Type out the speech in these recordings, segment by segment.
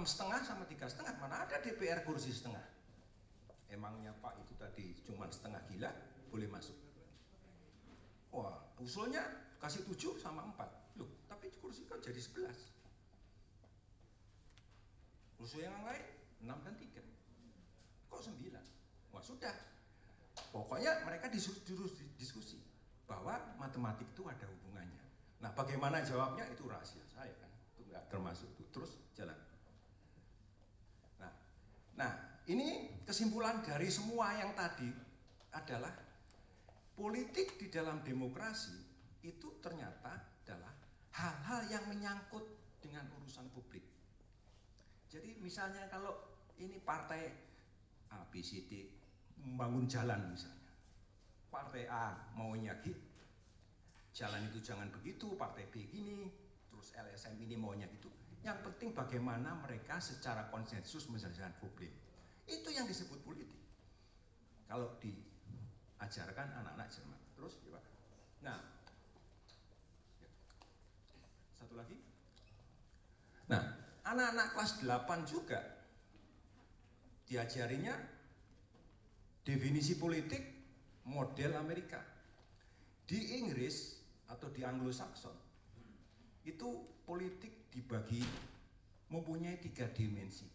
enam setengah sama tiga setengah mana ada DPR kursi setengah? Emangnya Pak itu tadi cuma setengah gila boleh masuk? Wah usulnya kasih tujuh sama empat. Loh tapi kursi kan jadi sebelas? Usul yang lain enam dan tiga. Kok sembilan? Wah sudah. Pokoknya mereka disuruh diskusi bahwa matematik itu ada hubungannya. Nah bagaimana jawabnya? Itu rahasia saya kan itu nggak termasuk. Itu terus jalan nah ini kesimpulan dari semua yang tadi adalah politik di dalam demokrasi itu ternyata adalah hal-hal yang menyangkut dengan urusan publik. Jadi misalnya kalau ini partai A, B, C, D membangun jalan misalnya. Partai A maunya gitu, jalan itu jangan begitu, partai B gini, terus LSM ini maunya gitu. Yang penting bagaimana mereka secara konsensus menyelesaikan problem. Itu yang disebut politik. Kalau diajarkan anak-anak Jerman. Terus ya Pak. Nah, satu lagi. Nah, anak-anak kelas 8 juga diajarinya definisi politik model Amerika. Di Inggris atau di Anglo-Saxon itu politik dibagi mempunyai tiga dimensi.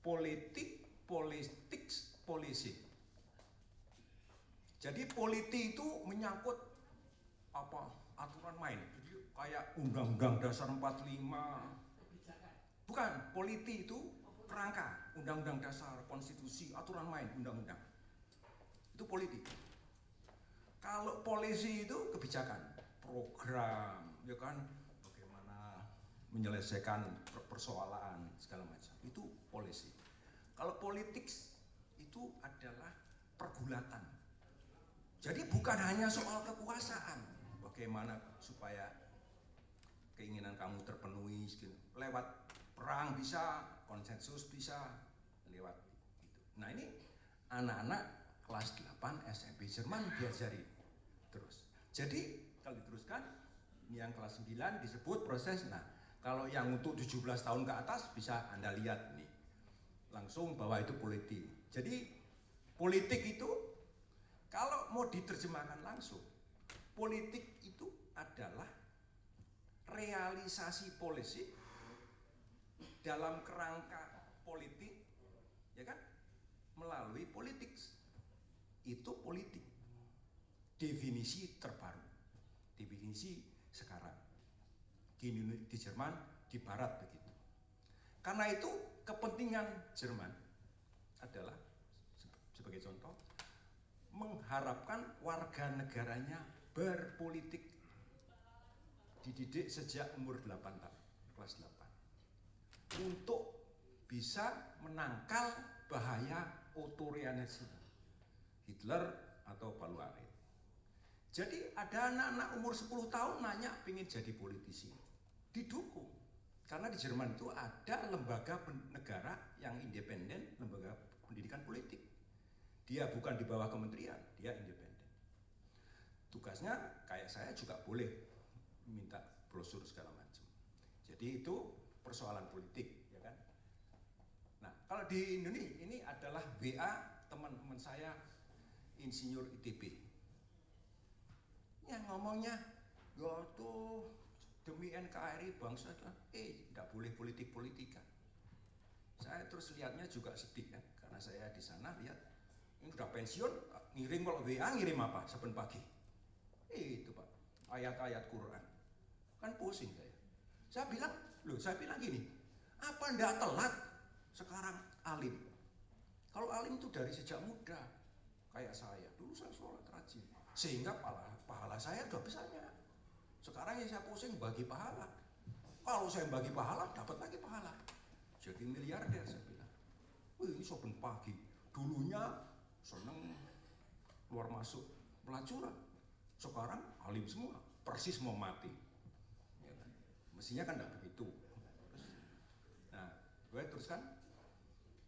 Politik, politik, polisi. Jadi politik itu menyangkut apa aturan main. Jadi kayak undang-undang dasar 45. Bukan, politik itu kerangka, undang-undang dasar, konstitusi, aturan main, undang-undang. Itu politik. Kalau polisi itu kebijakan, program, ya kan, bagaimana menyelesaikan persoalan segala macam. Itu polisi. Kalau politik itu adalah pergulatan. Jadi bukan hanya soal kekuasaan, bagaimana supaya keinginan kamu terpenuhi gitu. lewat perang bisa, konsensus bisa, lewat itu. Nah ini anak-anak kelas 8 SMP Jerman diajari terus. Jadi kalau diteruskan, yang kelas 9 disebut proses. Nah kalau yang untuk 17 tahun ke atas bisa Anda lihat nih. Langsung bahwa itu politik. Jadi politik itu kalau mau diterjemahkan langsung, politik itu adalah realisasi polisi dalam kerangka politik, ya kan? Melalui politik. Itu politik. Definisi terbaru. Definisi sekarang. Di, di Jerman, di Barat begitu. Karena itu kepentingan Jerman adalah sebagai contoh mengharapkan warga negaranya berpolitik dididik sejak umur 8 tahun, kelas 8. Untuk bisa menangkal bahaya otorianisme Hitler atau Paluarit. Jadi ada anak-anak umur 10 tahun nanya ingin jadi politisi. Didukung. Karena di Jerman itu ada lembaga negara yang independen, lembaga pendidikan politik. Dia bukan di bawah kementerian, dia independen. Tugasnya kayak saya juga boleh minta brosur segala macam. Jadi itu persoalan politik, ya kan? Nah, kalau di Indonesia ini adalah WA teman-teman saya insinyur ITB. Yang ngomongnya, ya tuh demi NKRI bangsa eh tidak boleh politik-politikan. Saya terus lihatnya juga sedih kan, karena saya di sana lihat ini udah pensiun, ngirim kalau WA ngirim apa? Saben pagi. Eh, itu pak, ayat-ayat Quran. Kan pusing saya. Saya bilang, loh saya bilang gini, apa ndak telat sekarang alim? Kalau alim itu dari sejak muda, kayak saya. Dulu saya sholat rajin. Sehingga pahala, pahala saya udah besarnya. Sekarang yang saya pusing bagi pahala. Kalau saya bagi pahala, dapat lagi pahala. Jadi miliarder saya bilang. Wih ini sopan pagi. Dulunya seneng luar masuk pelacuran. Sekarang alim semua, persis mau mati. Ya kan? Mestinya kan tidak begitu. Nah, gue teruskan.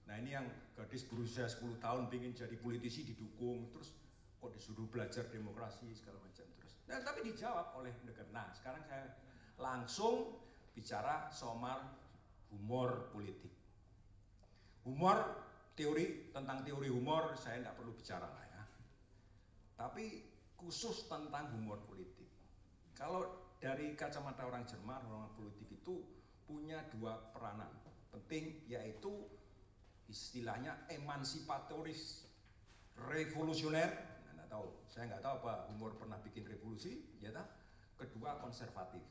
Nah ini yang gadis berusia 10 tahun ingin jadi politisi didukung, terus kok disuruh belajar demokrasi segala macam terus. Nah tapi dijawab oleh negara. Nah sekarang saya langsung bicara soal humor politik. Humor teori tentang teori humor saya tidak perlu bicara lah ya. Tapi khusus tentang humor politik. Kalau dari kacamata orang Jerman, orang politik itu punya dua peranan penting yaitu istilahnya emansipatoris revolusioner tahu. Saya nggak tahu apa humor pernah bikin revolusi ya tak kedua konservatif.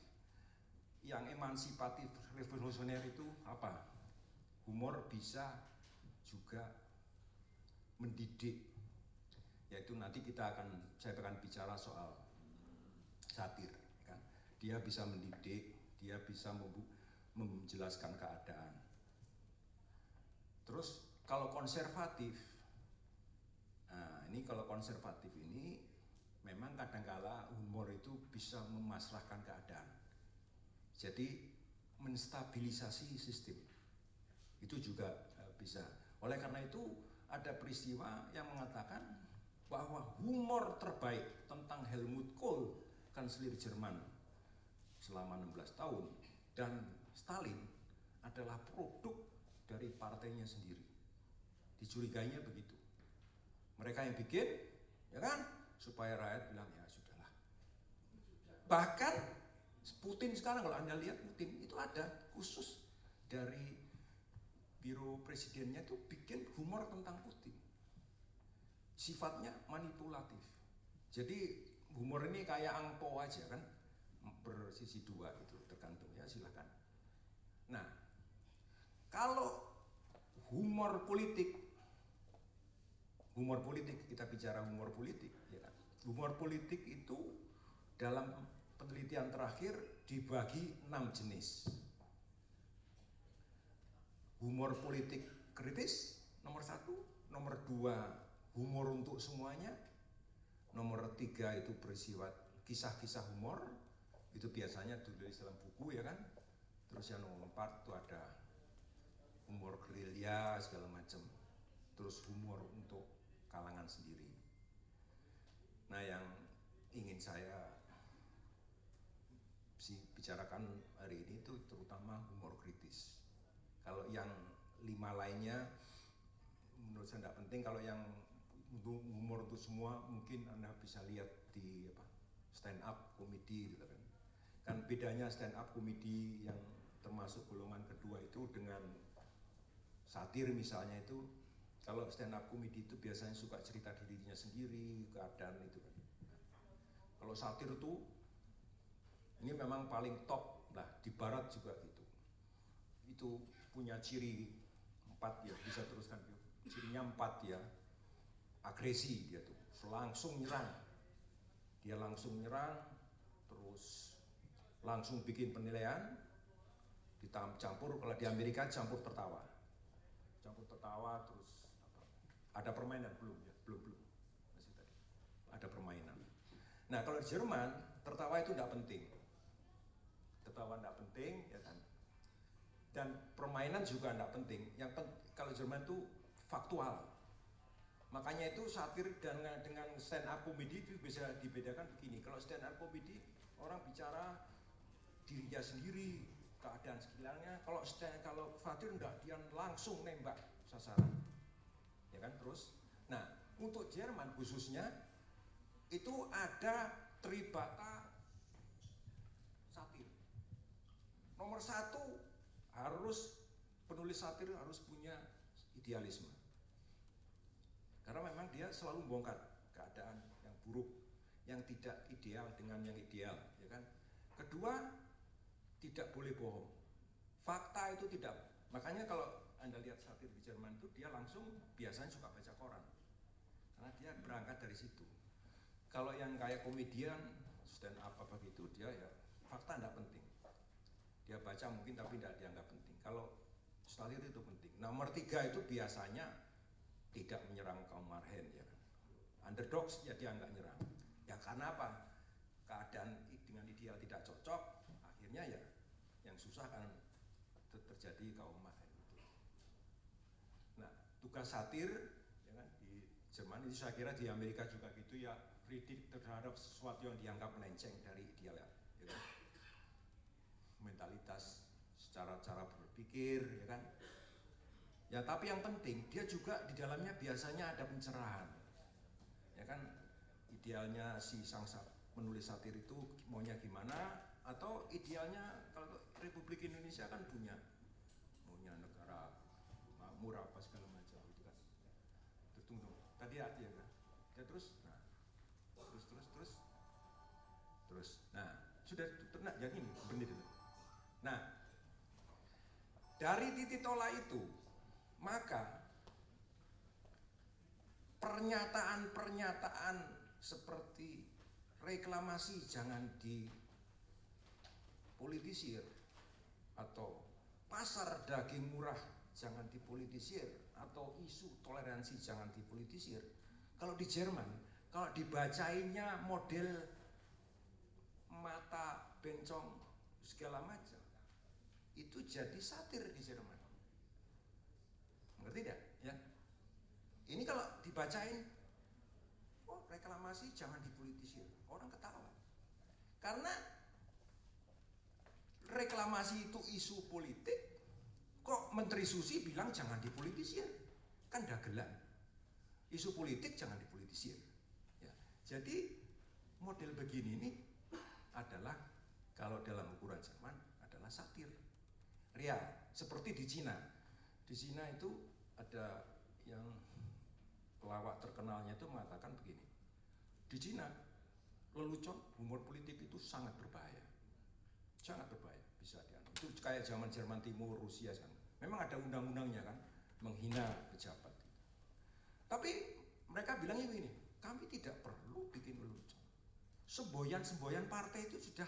Yang emansipatif revolusioner itu apa? Humor bisa juga mendidik. Yaitu nanti kita akan saya akan bicara soal satir kan? Dia bisa mendidik dia bisa menjelaskan keadaan. Terus kalau konservatif ini kalau konservatif ini memang kadangkala humor itu bisa memasrahkan keadaan jadi menstabilisasi sistem itu juga uh, bisa oleh karena itu ada peristiwa yang mengatakan bahwa humor terbaik tentang Helmut Kohl kanselir Jerman selama 16 tahun dan Stalin adalah produk dari partainya sendiri. Dicurigainya begitu. Mereka yang bikin, ya kan, supaya rakyat bilang ya sudahlah. Bahkan Putin sekarang kalau anda lihat Putin itu ada khusus dari biro presidennya itu bikin humor tentang Putin. Sifatnya manipulatif. Jadi humor ini kayak angpo aja kan, bersisi dua itu tergantung ya silahkan. Nah, kalau humor politik, humor politik kita bicara humor politik, ya, humor politik itu dalam penelitian terakhir dibagi enam jenis. Humor politik kritis nomor satu, nomor dua humor untuk semuanya, nomor tiga itu bersifat kisah-kisah humor, itu biasanya ditulis dalam buku ya kan, terus yang nomor empat itu ada humor gerilya segala macam. Terus humor untuk kalangan sendiri. Nah yang ingin saya bicarakan hari ini itu terutama humor kritis. Kalau yang lima lainnya menurut saya tidak penting. Kalau yang untuk humor untuk semua mungkin anda bisa lihat di apa stand up komedi gitu kan. Kan bedanya stand up komedi yang termasuk golongan kedua itu dengan satir misalnya itu kalau stand up comedy itu biasanya suka cerita dirinya sendiri keadaan itu kan. Kalau satir itu ini memang paling top lah di barat juga gitu. Itu punya ciri empat ya bisa teruskan cirinya empat ya. Agresi dia tuh langsung nyerang. Dia langsung nyerang terus langsung bikin penilaian dicampur kalau di Amerika campur tertawa. Campur tertawa terus ada permainan? Belum ya. Belum belum. Masih tadi. Ada permainan. Nah kalau Jerman tertawa itu tidak penting. Tertawa tidak penting ya kan? Dan permainan juga tidak penting. Yang pen, kalau Jerman itu faktual. Makanya itu satir dengan dengan stand up comedy itu bisa dibedakan begini. Kalau stand up comedy orang bicara dirinya sendiri keadaan sekitarnya. Kalau kalau Fatir enggak dia langsung nembak sasaran ya kan terus nah untuk Jerman khususnya itu ada tribata satir nomor satu harus penulis satir harus punya idealisme karena memang dia selalu membongkar keadaan yang buruk yang tidak ideal dengan yang ideal ya kan kedua tidak boleh bohong. Fakta itu tidak. Makanya kalau Anda lihat satir di Jerman itu dia langsung biasanya suka baca koran. Karena dia berangkat dari situ. Kalau yang kayak komedian dan apa begitu dia ya fakta tidak penting. Dia baca mungkin tapi tidak dianggap penting. Kalau satir itu penting. Nomor tiga itu biasanya tidak menyerang kaum marhen ya. Underdogs ya dia nggak nyerang. Ya karena apa? Keadaan dengan ideal tidak cocok, akhirnya ya susah kan terjadi kaum tugas satir ya kan, di Jerman itu saya kira di Amerika juga gitu ya kritik terhadap sesuatu yang dianggap melenceng dari ideal ya, kan? mentalitas cara-cara berpikir, ya kan? Ya tapi yang penting dia juga di dalamnya biasanya ada pencerahan, ya kan? Idealnya si sang menulis satir itu maunya gimana? Atau idealnya kalau Republik Indonesia kan punya maunya negara makmur apa segala macam itu kan. Terus tadi ya, kan? Ya terus, nah, terus terus terus terus, nah sudah ternak jadi ini benar itu. Nah dari titik tolak itu maka pernyataan-pernyataan seperti reklamasi jangan dipolitisir atau pasar daging murah jangan dipolitisir atau isu toleransi jangan dipolitisir. Kalau di Jerman, kalau dibacainnya model mata bencong segala macam, itu jadi satir di Jerman. Ngerti tidak? Ya. Ini kalau dibacain, oh reklamasi jangan dipolitisir, orang ketawa. Karena reklamasi itu isu politik, kok Menteri Susi bilang jangan dipolitisir, kan dagelan. Isu politik jangan dipolitisir. Ya. Jadi model begini ini adalah kalau dalam ukuran Jerman adalah satir real seperti di Cina. Di Cina itu ada yang pelawak terkenalnya itu mengatakan begini. Di Cina lelucon humor politik itu sangat berbahaya. Sangat berbahaya bisa dianu. Itu kayak zaman Jerman Timur, Rusia kan. Memang ada undang-undangnya kan menghina pejabat. Tapi mereka bilangnya begini, kami tidak perlu bikin lelucon. Semboyan-semboyan partai itu sudah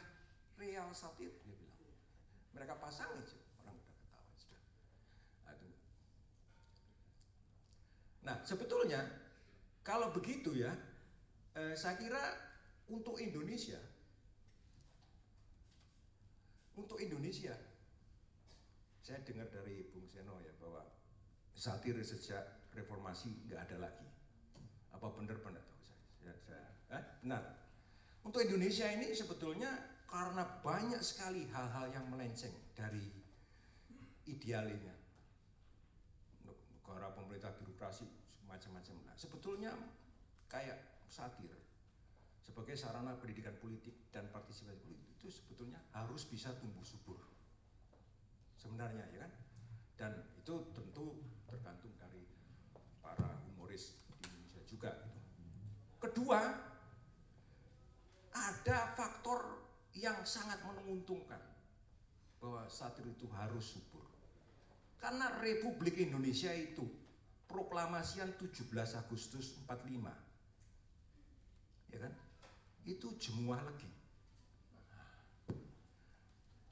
real satir dia bilang. Mereka pasang aja Nah, sebetulnya kalau begitu ya, eh, saya kira untuk Indonesia, untuk Indonesia, saya dengar dari Bung Seno ya bahwa satir sejak reformasi nggak ada lagi. Apa benar benar tahu saya? eh, benar. Untuk Indonesia ini sebetulnya karena banyak sekali hal-hal yang melenceng dari idealnya negara pemerintah birokrasi macam-macam. Nah, sebetulnya kayak satir sebagai sarana pendidikan politik dan partisipasi politik itu sebetulnya harus bisa tumbuh subur. Sebenarnya ya kan? Dan itu tentu tergantung dari para humoris di Indonesia juga gitu. Kedua, ada faktor yang sangat menguntungkan bahwa satir itu harus subur. Karena Republik Indonesia itu proklamasian 17 Agustus 45 ya kan itu jemuah lagi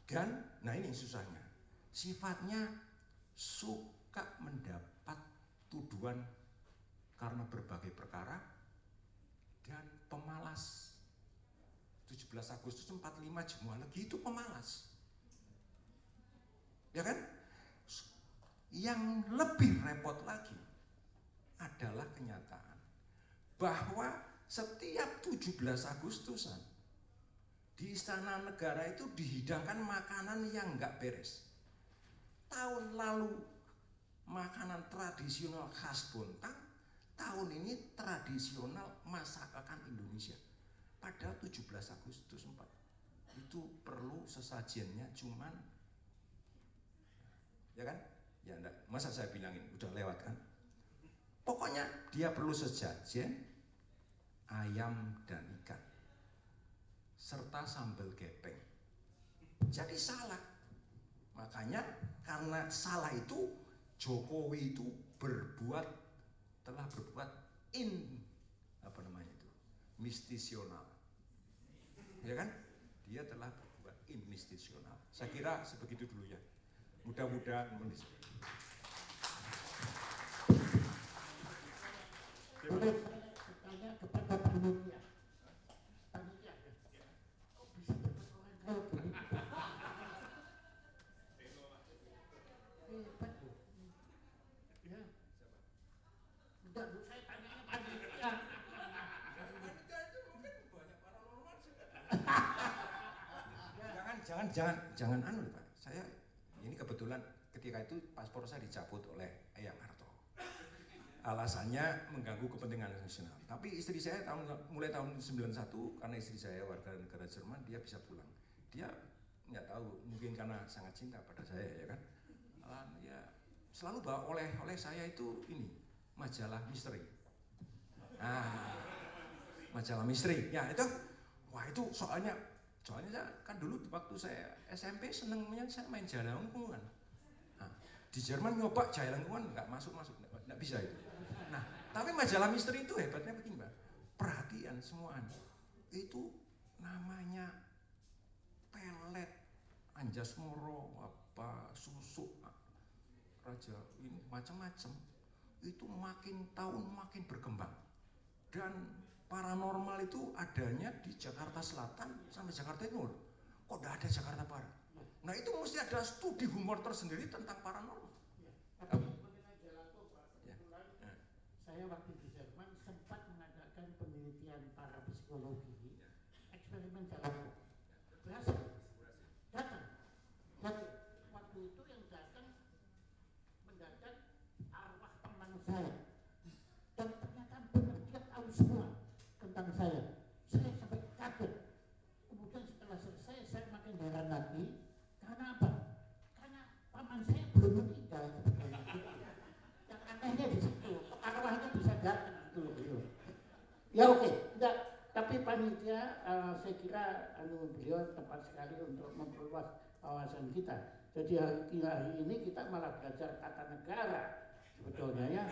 dan nah ini susahnya sifatnya suka mendapat tuduhan karena berbagai perkara dan pemalas. 17 Agustus 45 jemuah lagi itu pemalas. Ya kan? Yang lebih repot lagi adalah kenyataan bahwa setiap 17 Agustusan di Istana Negara itu dihidangkan makanan yang nggak beres. Tahun lalu makanan tradisional khas Bontang, tahun ini tradisional masakan Indonesia. Padahal 17 Agustus 4 itu perlu sesajiannya cuman ya kan? Ya enggak, masa saya bilangin udah lewat kan? Pokoknya dia perlu sejajen ayam dan ikan serta sambal gepeng. Jadi salah. Makanya karena salah itu Jokowi itu berbuat telah berbuat in apa namanya itu mistisional. Ya kan? Dia telah berbuat in mistisional. Saya kira sebegitu dulu ya. Mudah-mudahan panitia. Panitia, kok bisa dapat orang kaya begitu? Hebat bu. Ya. Enggak bu, saya tanya panitia. Jangan, jangan, anu Pak. Saya ini kebetulan ketika itu paspor saya dicabut oleh Eyang Harto. Alasannya mengganggu kepentingan nasional. Tapi istri saya tahun mulai tahun 91 karena istri saya warga negara Jerman dia bisa pulang. Dia nggak tahu mungkin karena sangat cinta pada saya ya kan. Ya selalu bawa oleh oleh saya itu ini majalah misteri. Nah, majalah misteri. Ya itu, wah itu soalnya soalnya saya kan dulu waktu saya SMP senengnya saya main jalan lengkungan. Nah, di Jerman nyoba jalan lengkungan nggak masuk masuk nggak bisa itu. Nah, tapi majalah misteri itu hebatnya begini mbak, perhatian semua itu namanya pelet, anjas moro, apa susu, raja ini macam-macam. Itu makin tahun makin berkembang. Dan paranormal itu adanya di Jakarta Selatan sampai Jakarta Timur kok tidak ada Jakarta Barat nah itu mesti ada studi humor tersendiri tentang paranormal Ya, Ya. Ya. saya waktu di Jerman sempat mengadakan penelitian para psikologi eksperimen gelato. Berhasil. Datang. Dan waktu itu yang datang mendadak arwah teman saya. Dan ternyata benar dia tahu semua tentang saya. Saya sampai kaget. Kemudian setelah selesai saya makin heran lagi. Karena apa? Karena paman saya belum meninggal sebetulnya. Yang anehnya di situ, arwahnya bisa datang gitu loh. beliau. Ya oke, enggak. Tapi panitia, eh, saya kira anu beliau tepat sekali untuk memperluas wawasan kita. Jadi hari, hari ini kita malah belajar tata negara sebetulnya ya.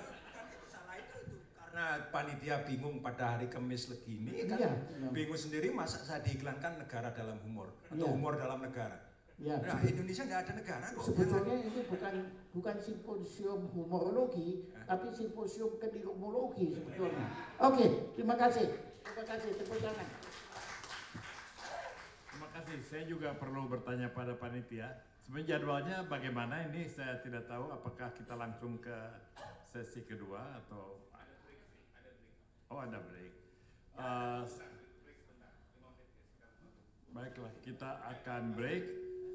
Itu itu karena panitia bingung pada hari Kamis begini kan Iya, iya. bingung sendiri masa saya diiklankan negara dalam humor atau Iya. humor dalam negara Ya, nah Indonesia nggak ada negara kok sebetulnya ini bukan bukan simposium humorologi, tapi simposium kedirumologi sebetulnya. Oke, terima kasih. Terima kasih. Tepuk tangan. Terima kasih. Saya juga perlu bertanya pada panitia. Sebenarnya jadwalnya bagaimana ini saya tidak tahu. Apakah kita langsung ke sesi kedua atau oh ada break. Eh, baiklah, kita akan break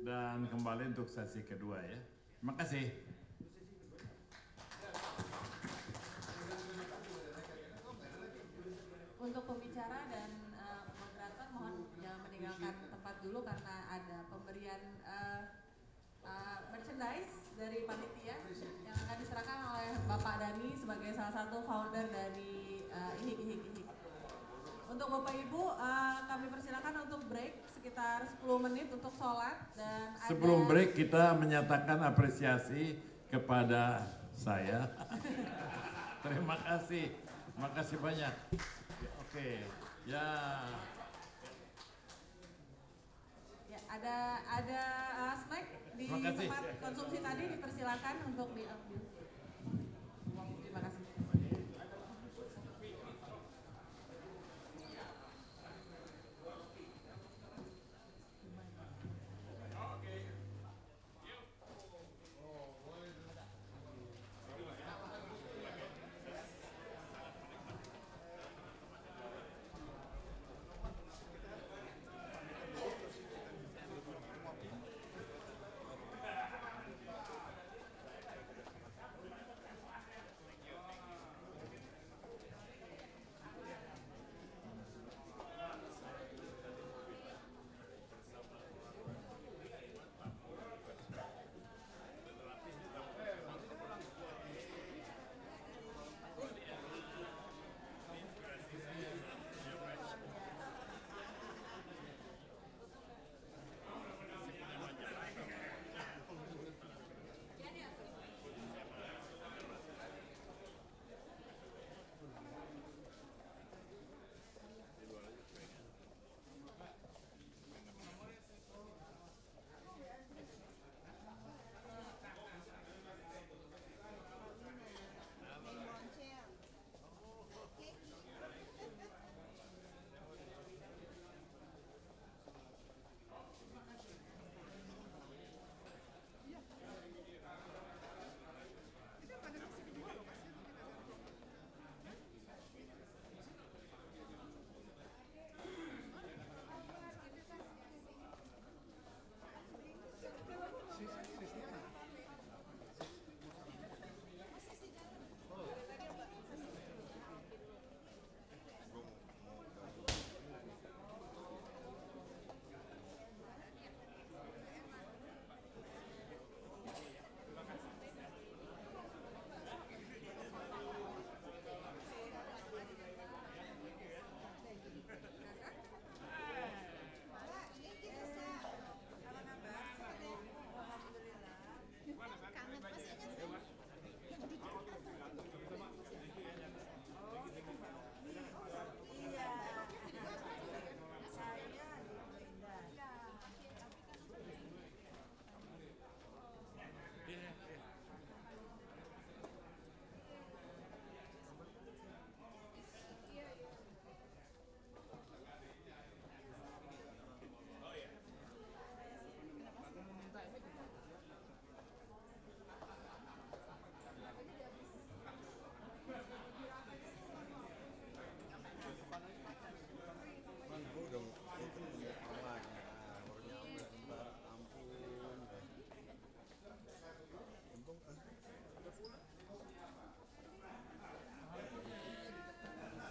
dan kembali untuk sesi kedua ya. Terima kasih. Untuk pembicara dan eh, moderator mohon jangan meninggalkan tempat dulu karena ada pemberian eh, eh, merchandise dari panitia yang akan diserahkan oleh Bapak Dani sebagai salah satu founder dari eh. Untuk Bapak Ibu eh, kami persilakan untuk break sekitar 10 menit untuk sholat dan ada- Sebelum break kita menyatakan apresiasi kepada saya. Terima kasih. Terima kasih banyak. Oke. Ya. Ya, ada ada uh, snack di tempat konsumsi tadi dipersilakan untuk diambil.